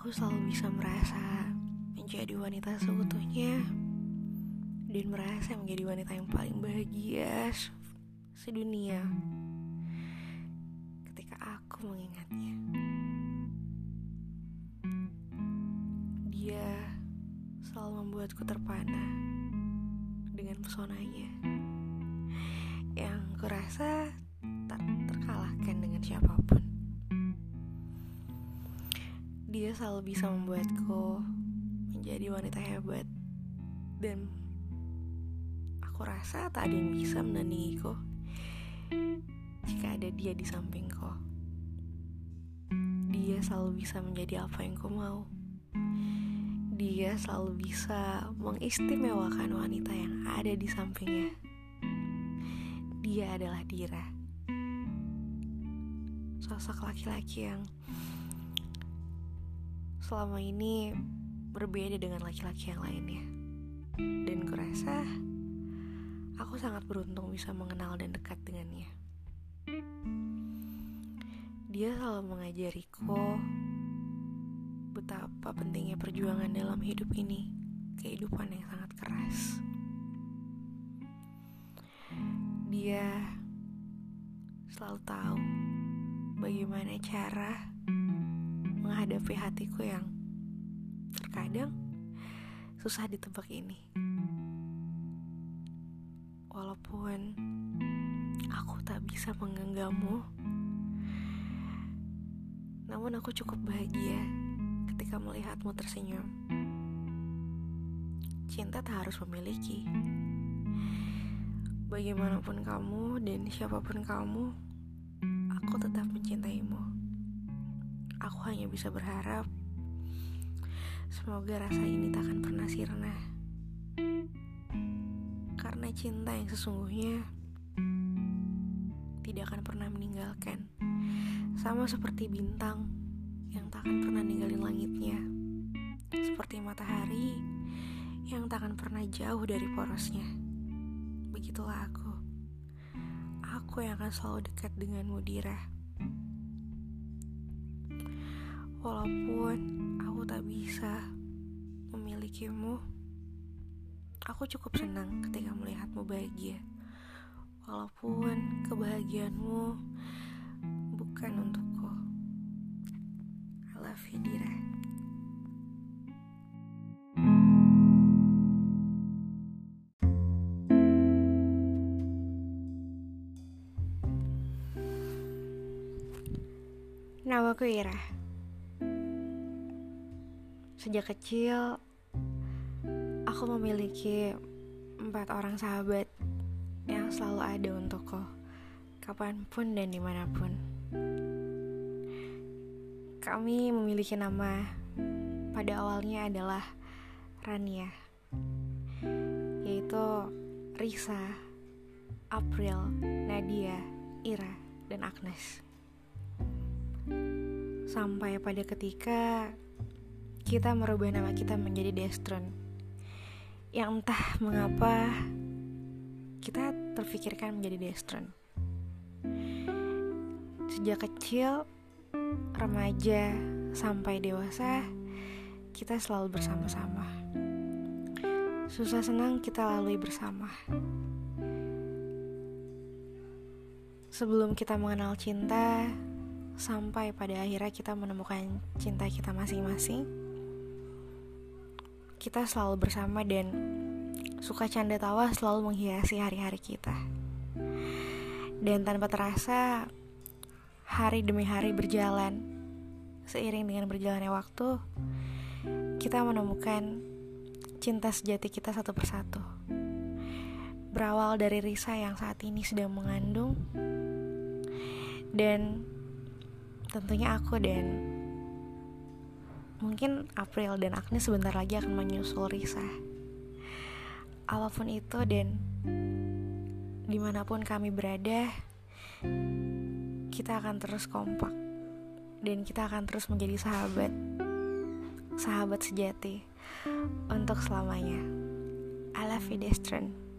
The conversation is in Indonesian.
aku selalu bisa merasa menjadi wanita seutuhnya dan merasa menjadi wanita yang paling bahagia sedunia ketika aku mengingatnya. Dia selalu membuatku terpana dengan pesonanya yang kurasa tak terkalahkan dengan siapa pun. Dia selalu bisa membuatku menjadi wanita hebat dan aku rasa tak ada yang bisa menandingiku jika ada dia di sampingku. Dia selalu bisa menjadi apa yang ku mau. Dia selalu bisa mengistimewakan wanita yang ada di sampingnya. Dia adalah Dira. Sosok laki-laki yang selama ini berbeda dengan laki-laki yang lainnya. Dan kurasa aku sangat beruntung bisa mengenal dan dekat dengannya. Dia selalu mengajariku betapa pentingnya perjuangan dalam hidup ini, kehidupan yang sangat keras. Dia selalu tahu bagaimana cara menghadapi hatiku yang terkadang susah ditebak ini. Walaupun aku tak bisa menggenggammu, namun aku cukup bahagia ketika melihatmu tersenyum. Cinta tak harus memiliki. Bagaimanapun kamu dan siapa pun kamu, aku tetap mencintaimu. Aku hanya bisa berharap semoga rasa ini tak akan pernah sirna. Karena cinta yang sesungguhnya tidak akan pernah meninggalkan. Sama seperti bintang yang tak akan pernah ninggalin langitnya. Seperti matahari yang tak akan pernah jauh dari porosnya. Begitulah aku. Aku yang akan selalu dekat denganmu, Dira. Walaupun aku tak bisa memilikimu, aku cukup senang ketika melihatmu bahagia. Walaupun kebahagiaanmu bukan untukku. I love you, Dira. Namaku Ira. Sejak kecil, aku memiliki empat orang sahabat yang selalu ada untukku, kapan pun dan di mana pun. Kami memiliki nama pada awalnya adalah Rania, yaitu Risa, April, Nadia, Ira, dan Agnes. Sampai pada ketika kita merubah nama kita menjadi Destron. Yang entah mengapa kita terfikirkan menjadi Destron. Sejak kecil, remaja, sampai dewasa Kita selalu bersama-sama. Susah senang kita lalui bersama. Sebelum kita mengenal cinta, sampai pada akhirnya kita menemukan cinta kita masing-masing. Kita selalu bersama dan suka canda tawa selalu menghiasi hari-hari kita. Dan tanpa terasa, hari demi hari berjalan. Seiring dengan berjalannya waktu, kita menemukan cinta sejati kita satu persatu. Berawal dari Risa yang saat ini sedang mengandung dan tentunya aku dan mungkin April dan Agnes sebentar lagi akan menyusul Risa. Apa pun itu dan di mana pun kami berada, kita akan terus kompak dan kita akan terus menjadi sahabat, sahabat sejati untuk selamanya. I love you.